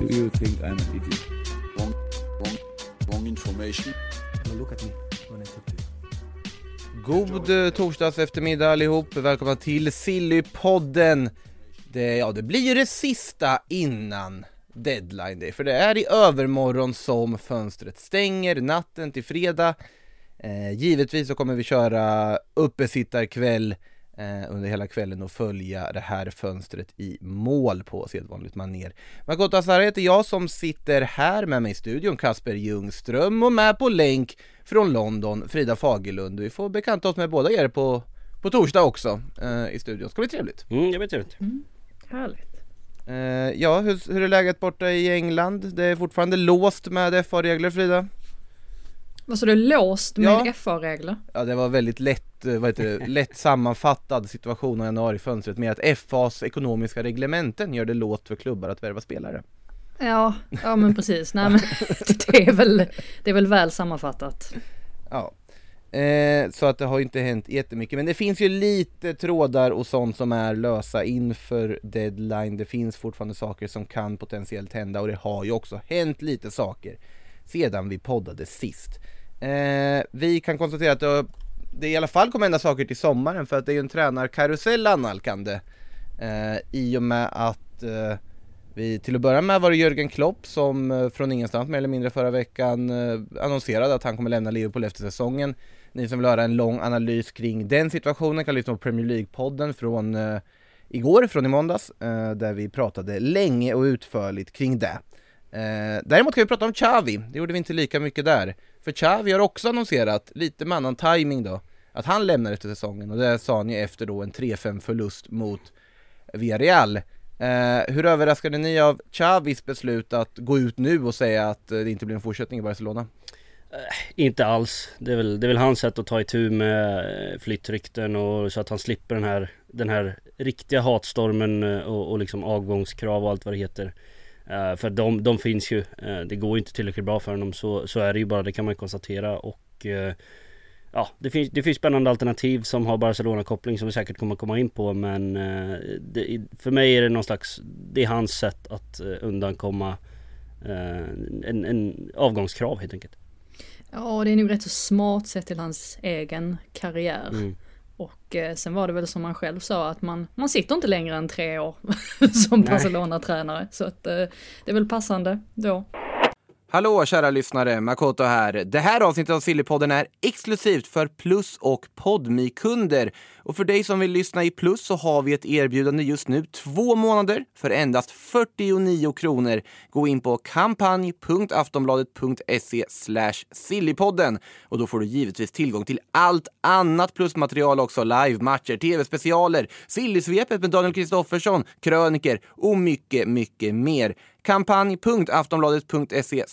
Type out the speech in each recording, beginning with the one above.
Do you think I'm an idiot? Wrong, wrong, wrong information. Now look at me when I talk to you. God eh, torsdags eftermiddag allihop, välkomna till Sillypodden! Det, ja, det blir ju det sista innan deadline day, för det är i övermorgon som fönstret stänger, natten till fredag. Eh, givetvis så kommer vi köra uppesittarkväll under hela kvällen och följa det här fönstret i mål på sedvanligt maner. Makoto Asara heter jag som sitter här med mig i studion, Kasper Ljungström och med på länk från London, Frida Fagerlund. Vi får bekanta oss med båda er på, på torsdag också eh, i studion. Ska bli trevligt. Mm, det blir trevligt. Härligt. Eh, ja, hur, hur är läget borta i England? Det är fortfarande låst med FA-regler Frida? Vad sa du, låst med Ja. FA-regler? Ja, det var väldigt lätt, eh, vad heter det, lätt sammanfattad situation av januarifönstret med att FAs ekonomiska reglementen gör det låst för klubbar att värva spelare. Ja, ja men precis. Nej men det är väl, det är väl väl sammanfattat. Ja. Eh, så att det har inte hänt jättemycket, men det finns ju lite trådar och sånt som är lösa inför deadline. Det finns fortfarande saker som kan potentiellt hända och det har ju också hänt lite saker sedan vi poddade sist. Eh, vi kan konstatera att det, det i alla fall kommer hända saker till sommaren för att det är ju en tränarkarusell annalkande eh, i och med att eh, vi, till att börja med var det Jörgen Klopp som eh, från ingenstans mer eller mindre förra veckan eh, annonserade att han kommer lämna Liverpool efter säsongen. Ni som vill höra en lång analys kring den situationen kan lyssna på Premier League-podden från eh, igår, från i måndags, eh, där vi pratade länge och utförligt kring det. Eh, däremot kan vi prata om Xavi, det gjorde vi inte lika mycket där. För Xavi har också annonserat, lite med annan timing då, att han lämnar efter säsongen och det sa han ju efter då en 3-5 förlust mot Villarreal. Eh, hur överraskade ni av Xavis beslut att gå ut nu och säga att eh, det inte blir en fortsättning i Barcelona? Eh, inte alls. Det är, väl, det är väl hans sätt att ta itu med eh, flyttrykten och så att han slipper den här, den här riktiga hatstormen och, och liksom avgångskrav och allt vad det heter. Eh, för de, de finns ju. Eh, det går inte tillräckligt bra för honom. Så, så är det ju bara, det kan man konstatera. Och eh, ja, det finns, det finns spännande alternativ som har Barcelona-koppling som vi säkert kommer komma in på. Men det, för mig är det någon slags, det är hans sätt att undankomma en, en avgångskrav helt enkelt. Ja, det är nog rätt så smart sett till hans egen karriär. Mm. Och eh, sen var det väl som han själv sa att man, man sitter inte längre än tre år som. Barcelona-tränare. Så att eh, det är väl passande då. Hallå kära lyssnare, Makoto här. Det här avsnittet av Sillypodden är exklusivt för Plus och podmi kunder Och för dig som vill lyssna i Plus så har vi ett erbjudande just nu, två månader för endast 49 kronor. Gå in på kampanj.aftonbladet.se sillypodden och då får du givetvis tillgång till allt annat plusmaterial också, live-matcher, tv-specialer, Sillysvepet med Daniel Kristoffersson, kröniker och mycket, mycket mer. Kampanj.aftonbladet.se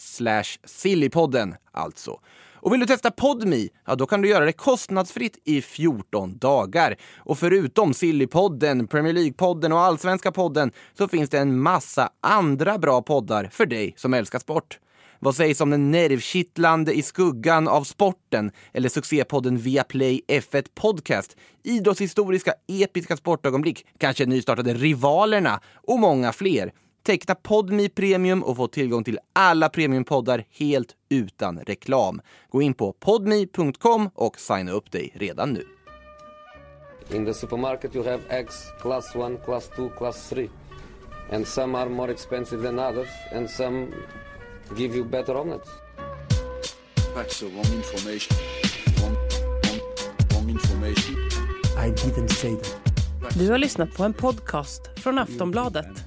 sillypodden alltså. Och vill du testa Podmi? Ja, då kan du göra det kostnadsfritt i 14 dagar. Och förutom Sillypodden, Premier League-podden och Allsvenska podden så finns det en massa andra bra poddar för dig som älskar sport. Vad sägs om den nervkittlande I skuggan av sporten eller succépodden Viaplay F1 Podcast, idrottshistoriska episka sportögonblick, kanske nystartade Rivalerna och många fler. Teckna Podmi Premium och få tillgång till alla premiumpoddar helt utan reklam. Gå in på podmi.com och signa upp dig redan nu. In the supermarket, you have eggs class 1, class 2, class 3. And some are more expensive than others, and some give you better omelets. That's the wrong information. Wrong, wrong, wrong information. I didn't say that. Du har lyssnat på en podcast från Aftonbladet.